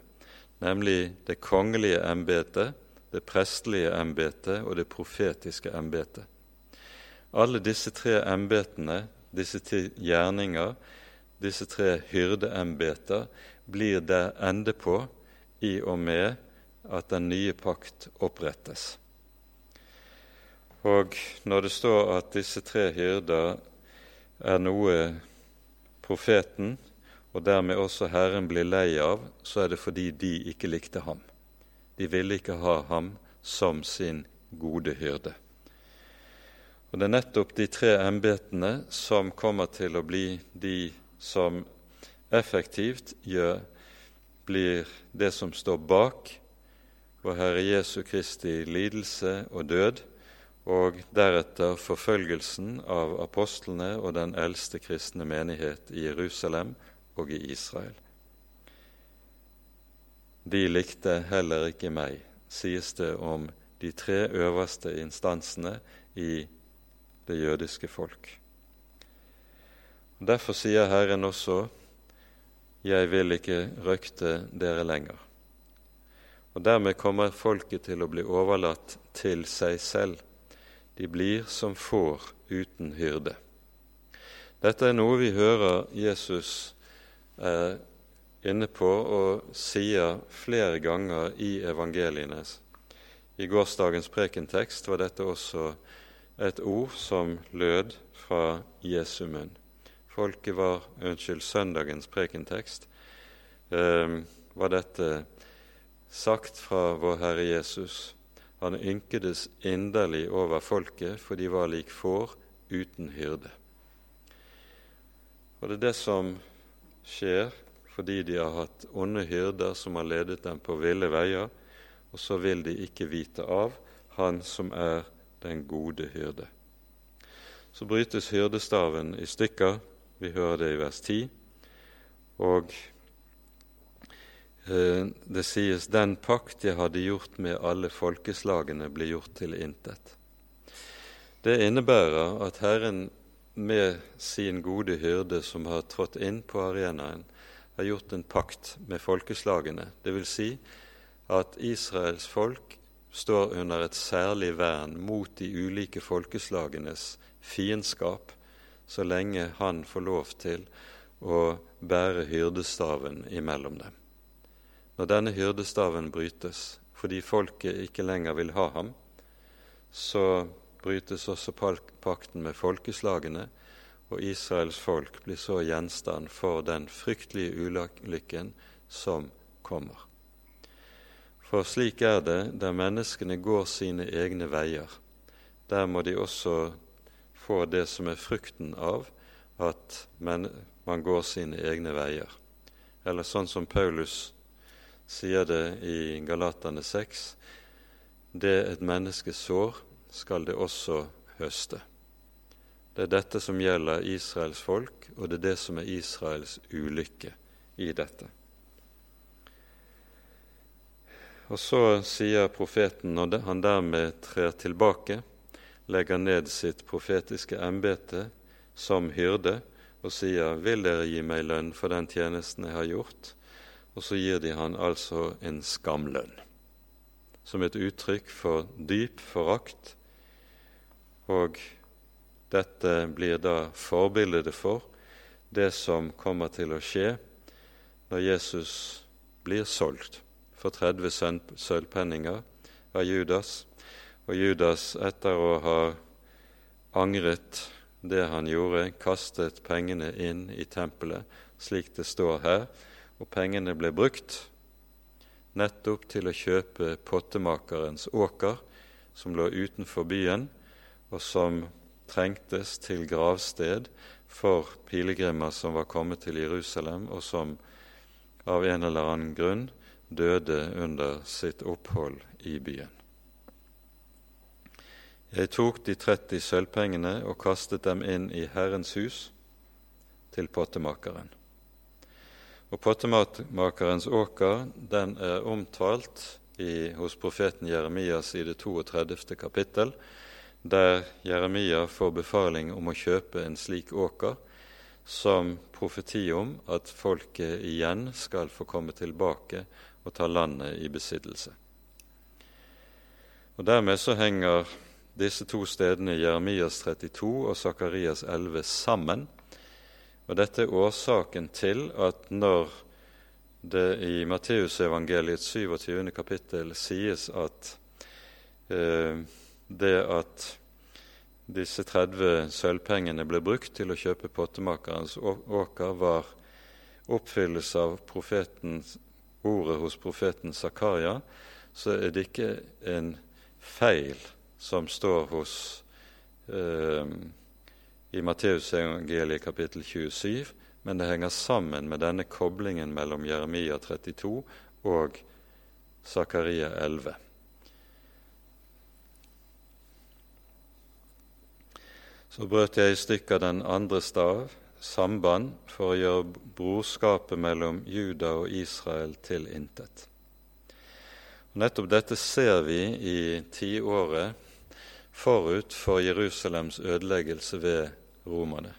nemlig det kongelige embetet, det prestelige embetet og det profetiske embetet. Alle disse tre embetene, disse tre gjerninger, disse tre hyrdeembeter, blir det ende på i og med at den nye pakt opprettes. Og når det står at disse tre hyrder er noe profeten og dermed også Herren blir lei av, så er det fordi de ikke likte ham. De ville ikke ha ham som sin gode hyrde. Og Det er nettopp de tre embetene som kommer til å bli de som effektivt gjør, blir det som står bak vår Herre Jesu Kristi lidelse og død, og deretter forfølgelsen av apostlene og den eldste kristne menighet i Jerusalem og i Israel. De likte heller ikke meg, sies det om de tre øverste instansene i det jødiske folk. Derfor sier Herren også, 'Jeg vil ikke røkte dere lenger'. Og dermed kommer folket til å bli overlatt til seg selv. De blir som får uten hyrde. Dette er noe vi hører Jesus er inne på og sier flere ganger i evangeliene. I gårsdagens prekentekst var dette også et ord som lød fra Jesu munn. Folket var, unnskyld, søndagens prekentekst eh, var dette sagt fra vår Herre Jesus. Han ynkedes inderlig over folket, for de var lik får uten hyrde. Og det er det som skjer fordi de har hatt onde hyrder som har ledet dem på ville veier, og så vil de ikke vite av Han som er den gode hyrde. Så brytes hyrdestaven i stykker, vi hører det i vers 10, og det sies 'den pakt jeg hadde gjort med alle folkeslagene, ble gjort til intet'. Det innebærer at Herren med sin gode hyrde som har trådt inn på arenaen, har gjort en pakt med folkeslagene. Det vil si at Israels folk står under et særlig vern mot de ulike folkeslagenes fiendskap så lenge han får lov til å bære hyrdestaven imellom dem. Når denne hyrdestaven brytes fordi folket ikke lenger vil ha ham, så brytes også pakten med folkeslagene, og Israels folk blir så gjenstand for den fryktelige ulykken som kommer. For slik er det der menneskene går sine egne veier. Der må de også få det som er frukten av at man går sine egne veier. Eller sånn som Paulus sier det i Galatane 6.: Det et menneske sår, skal det også høste. Det er dette som gjelder Israels folk, og det er det som er Israels ulykke i dette. Og så sier profeten, når han dermed trer tilbake, legger ned sitt profetiske embete som hyrde og sier, 'Vil dere gi meg lønn for den tjenesten jeg har gjort?' Og så gir de han altså en skamlønn, som et uttrykk for dyp forakt. Og dette blir da forbildet for det som kommer til å skje når Jesus blir solgt for 30 sølvpenninger av Judas, og Judas, etter å ha angret det han gjorde, kastet pengene inn i tempelet, slik det står her, og pengene ble brukt nettopp til å kjøpe pottemakerens åker, som lå utenfor byen, og som trengtes til gravsted for pilegrimer som var kommet til Jerusalem, og som av en eller annen grunn døde under sitt opphold i byen. Jeg tok de 30 sølvpengene og kastet dem inn i Herrens hus til pottemakeren. Og Pottemakerens åker den er omtalt i, hos profeten Jeremias i det 32. kapittel, der Jeremia får befaling om å kjøpe en slik åker, som profeti om at folket igjen skal få komme tilbake og ta landet i besittelse. Og Dermed så henger disse to stedene, Jeremias 32 og Sakarias 11, sammen. Og Dette er årsaken til at når det i Matteusevangeliets 27. kapittel sies at eh, det at disse 30 sølvpengene ble brukt til å kjøpe pottemakerens åker, var oppfyllelse av ordet hos profeten Zakaria, så er det ikke en feil som står hos eh, i Matteusevangeliet kapittel 27, men det henger sammen med denne koblingen mellom Jeremia 32 og Zakaria 11. Så brøt jeg i stykker den andre stav, samband, for å gjøre brorskapet mellom Juda og Israel til intet. Nettopp dette ser vi i tiåret forut for Jerusalems ødeleggelse ved romerne.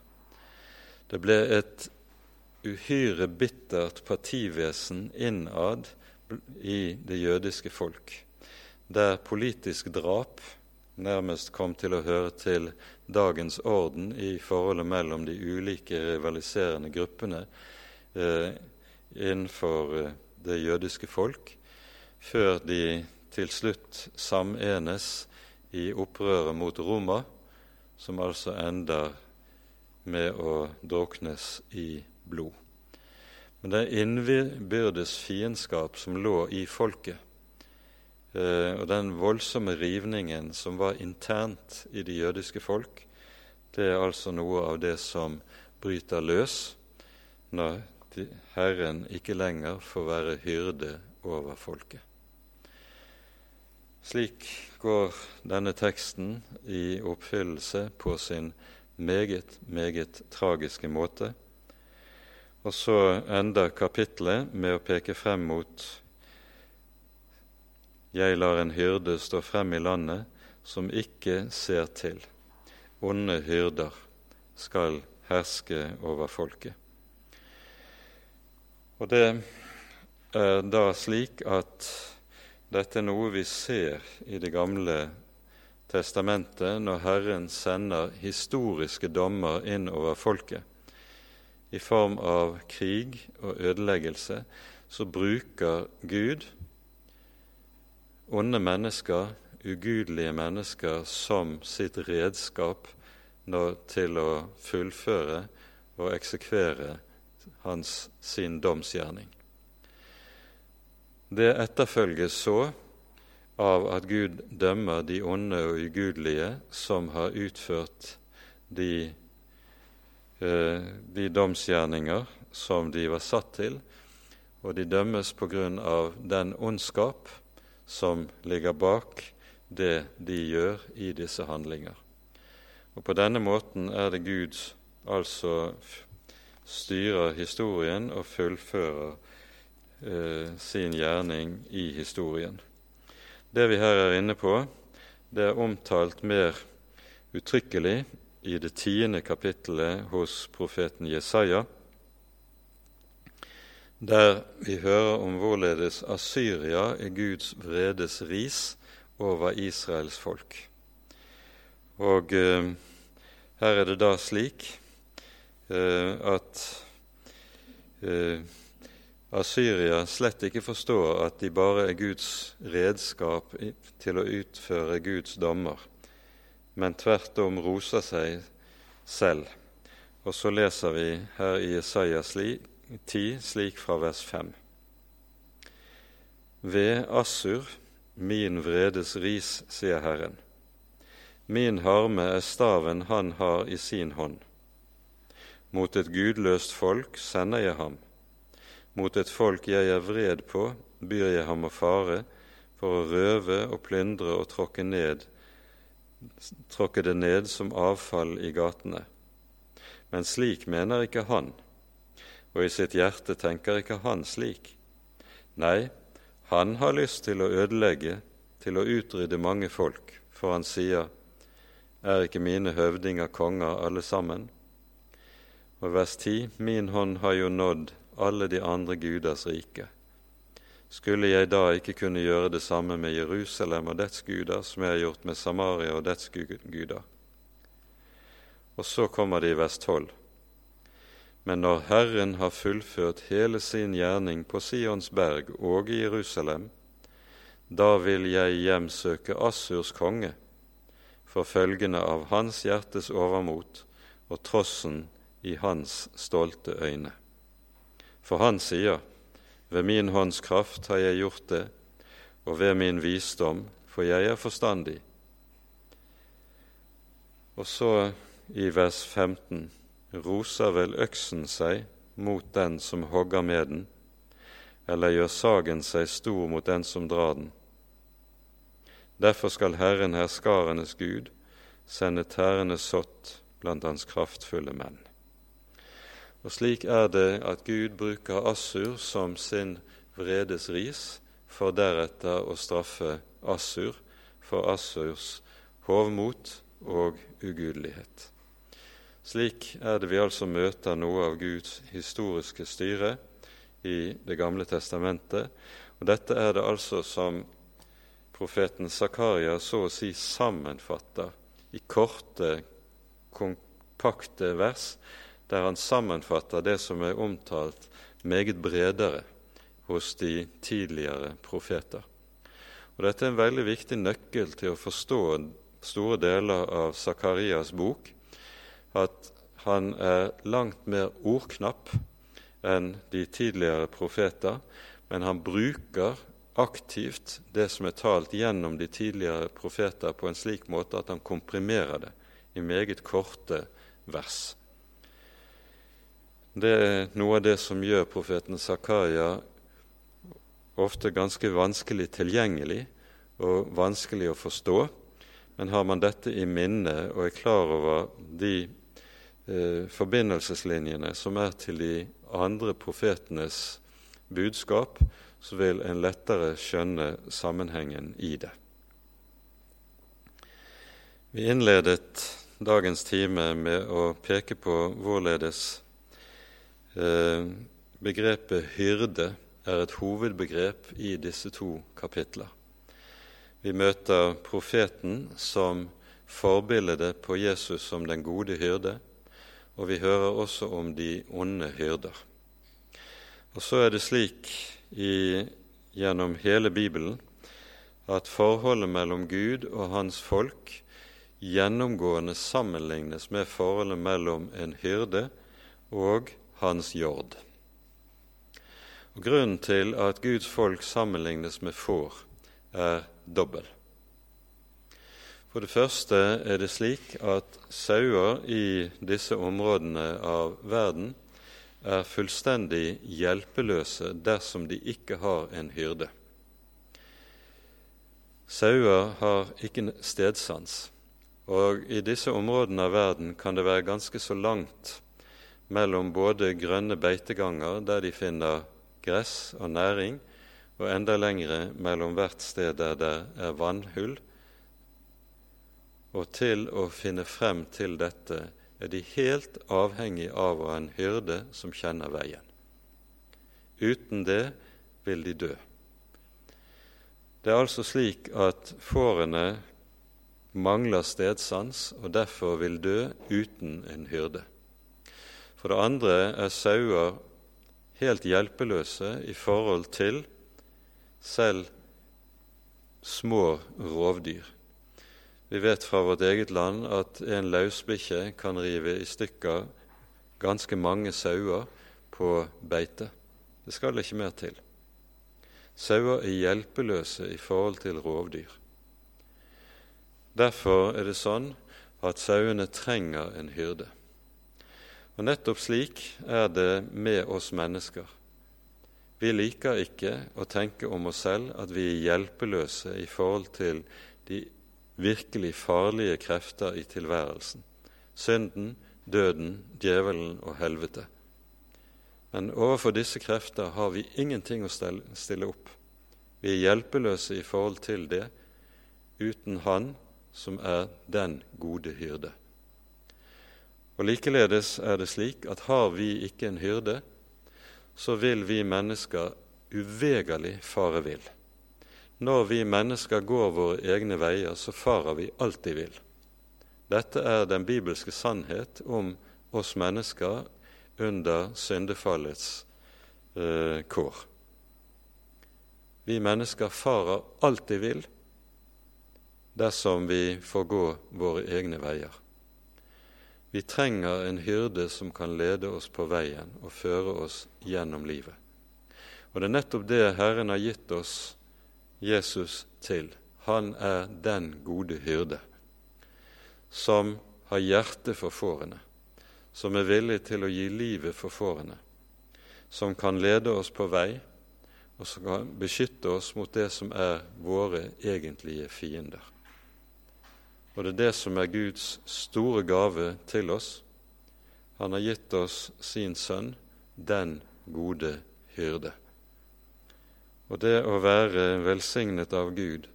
Det ble et uhyre bittert partivesen innad i det jødiske folk, der politisk drap nærmest kom til å høre til dagens orden i forholdet mellom de ulike rivaliserende gruppene eh, innenfor eh, det jødiske folk, før de til slutt samenes i opprøret mot Roma, som altså ender med å druknes i blod. Men det innbyrdes fiendskap som lå i folket, eh, og den voldsomme rivningen som var internt i det jødiske folk, det er altså noe av det som bryter løs når Herren ikke lenger får være hyrde over folket. Slik går denne teksten i oppfyllelse på sin meget, meget tragiske måte. Og så ender kapitlet med å peke frem mot Jeg lar en hyrde stå frem i landet som ikke ser til. Onde hyrder skal herske over folket. Og det er da slik at dette er noe vi ser i Det gamle testamentet når Herren sender historiske dommer inn over folket i form av krig og ødeleggelse, så bruker Gud onde mennesker, ugudelige mennesker, som sitt redskap til å fullføre og eksekvere hans, sin domsgjerning. Det etterfølges så av at Gud dømmer de onde og ugudelige som har utført de, eh, de domsgjerninger som de var satt til, og de dømmes på grunn av den ondskap som ligger bak det de gjør i disse handlinger. Og På denne måten er det Gud altså styrer historien og fullfører eh, sin gjerning i historien. Det vi her er inne på, det er omtalt mer uttrykkelig i det tiende kapittelet hos profeten Jesaja, der vi hører om hvorledes Asyria er Guds vredes ris over Israels folk. Og eh, her er det da slik Eh, at eh, Asyria slett ikke forstår at de bare er Guds redskap til å utføre Guds dommer, men tvert om roser seg selv. Og så leser vi her i Jesajas 10, slik fra vers 5. Ved Assur, min vredes ris, sier Herren. Min harme er staven han har i sin hånd. Mot et gudløst folk sender jeg ham. Mot et folk jeg er vred på, byr jeg ham å fare for å røve og plyndre og tråkke, ned, tråkke det ned som avfall i gatene. Men slik mener ikke han, og i sitt hjerte tenker ikke han slik. Nei, han har lyst til å ødelegge, til å utrydde mange folk, for han sier, er ikke mine høvdinger konger alle sammen? Og vers 10.: Min hånd har jo nådd alle de andre guders rike. Skulle jeg da ikke kunne gjøre det samme med Jerusalem og dets guder, som jeg har gjort med Samaria og dets guder? Og så kommer det i vers 12. Men når Herren har fullført hele sin gjerning på Sions berg og i Jerusalem, da vil jeg hjemsøke Assurs konge for følgene av hans hjertes overmot og trossen i hans stolte øyne. For han sier, ved min hånds kraft har jeg gjort det, og ved min visdom, for jeg er forstandig. Og så i vers 15, roser vel øksen seg mot den som hogger med den, eller gjør sagen seg stor mot den som drar den. Derfor skal Herren herskarenes Gud sende tærende sått blant hans kraftfulle menn. Og slik er det at Gud bruker Assur som sin vredes ris, for deretter å straffe Assur for Assurs hovmot og ugudelighet. Slik er det vi altså møter noe av Guds historiske styre i Det gamle testamentet. Og dette er det altså som profeten Zakaria så å si sammenfatter i korte, kompakte vers, der han sammenfatter det som er omtalt meget bredere hos de tidligere profeter. Og Dette er en veldig viktig nøkkel til å forstå store deler av Zakarias bok, at han er langt mer ordknapp enn de tidligere profeter, men han bruker aktivt det som er talt gjennom de tidligere profeter, på en slik måte at han komprimerer det i meget korte vers. Det er noe av det som gjør profeten Zakaria ofte ganske vanskelig tilgjengelig og vanskelig å forstå. Men har man dette i minne og er klar over de eh, forbindelseslinjene som er til de andre profetenes budskap, så vil en lettere skjønne sammenhengen i det. Vi innledet dagens time med å peke på hvorledes begrepet hyrde er et hovedbegrep i disse to kapitler. Vi møter profeten som forbildet på Jesus som den gode hyrde, og vi hører også om de onde hyrder. Og så er det slik i, gjennom hele Bibelen at forholdet mellom Gud og hans folk gjennomgående sammenlignes med forholdet mellom en hyrde og hans jord. Og Grunnen til at Guds folk sammenlignes med får, er dobbel. For det første er det slik at sauer i disse områdene av verden er fullstendig hjelpeløse dersom de ikke har en hyrde. Sauer har ikke stedsans, og i disse områdene av verden kan det være ganske så langt mellom både grønne beiteganger der de finner gress og næring, og enda lengre mellom hvert sted der det er vannhull. Og til å finne frem til dette er de helt avhengig av å ha en hyrde som kjenner veien. Uten det vil de dø. Det er altså slik at fårene mangler stedsans og derfor vil dø uten en hyrde. For det andre er sauer helt hjelpeløse i forhold til selv små rovdyr. Vi vet fra vårt eget land at en løsbikkje kan rive i stykker ganske mange sauer på beite. Det skal ikke mer til. Sauer er hjelpeløse i forhold til rovdyr. Derfor er det sånn at sauene trenger en hyrde. Og nettopp slik er det med oss mennesker. Vi liker ikke å tenke om oss selv at vi er hjelpeløse i forhold til de virkelig farlige krefter i tilværelsen synden, døden, djevelen og helvete. Men overfor disse krefter har vi ingenting å stille opp. Vi er hjelpeløse i forhold til det uten Han som er den gode hyrde. Og Likeledes er det slik at har vi ikke en hyrde, så vil vi mennesker uvegerlig fare vill. Når vi mennesker går våre egne veier, så farer vi alltid vill. Dette er den bibelske sannhet om oss mennesker under syndefallets eh, kår. Vi mennesker farer alltid vill dersom vi får gå våre egne veier. Vi trenger en hyrde som kan lede oss på veien og føre oss gjennom livet. Og det er nettopp det Herren har gitt oss Jesus til. Han er den gode hyrde som har hjerte for fårene, som er villig til å gi livet for fårene, som kan lede oss på vei, og som kan beskytte oss mot det som er våre egentlige fiender. Og det er det som er Guds store gave til oss. Han har gitt oss sin sønn, den gode hyrde. Og det å være velsignet av Gud,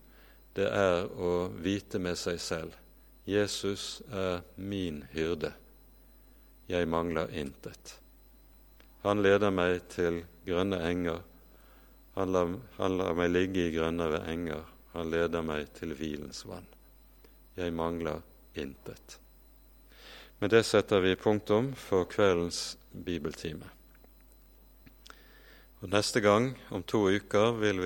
det er å vite med seg selv Jesus er min hyrde. Jeg mangler intet. Han leder meg til grønne enger. Han lar, han lar meg ligge i grønnere enger. han leder meg til hvilens vann. Jeg mangler intet. Med det setter vi punktum for kveldens bibeltime. Og Neste gang, om to uker, vil vi